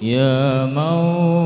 呀，猫。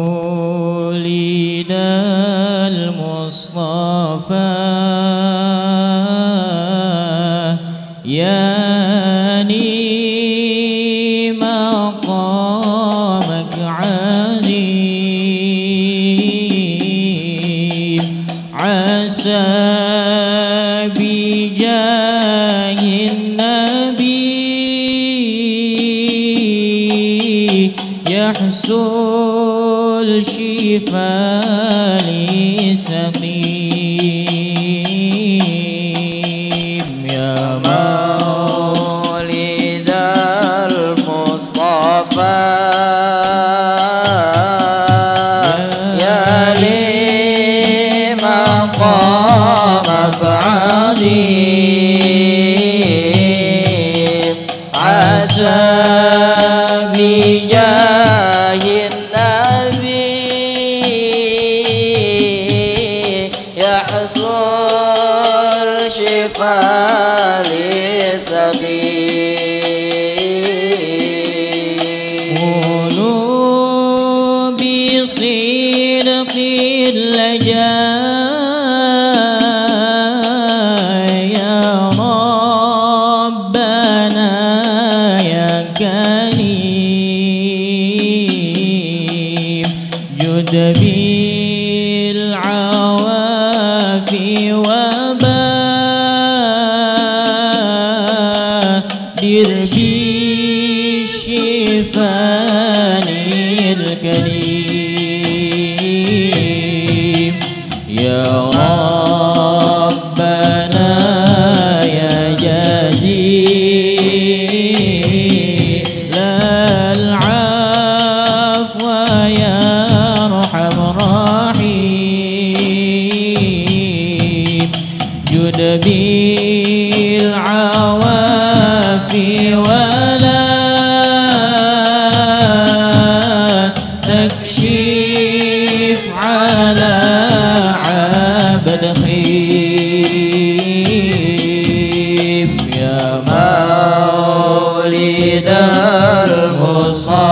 ربنا يا كريم. جد بالعوافي وبادر الشفاء الكريم. يا رحم رحيم جد بالعوافي ولا تكشف على عبد خيف يا مولد المصاب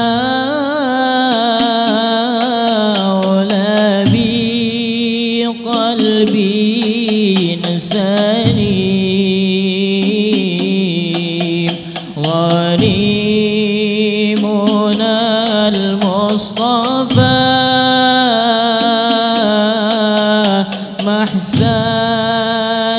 محزانا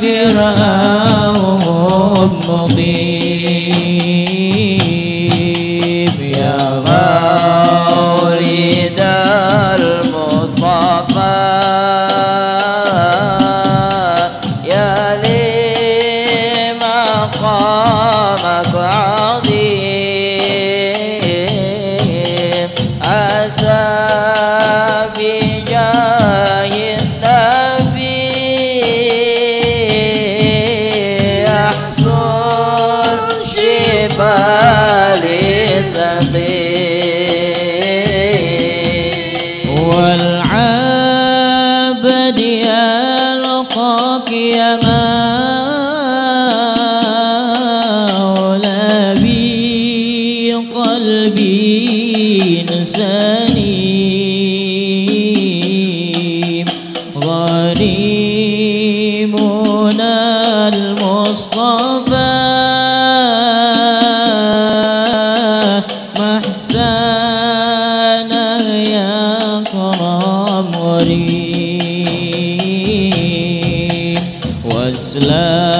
Fira. المصطفى. محسانا يا كرم وري واسلافنا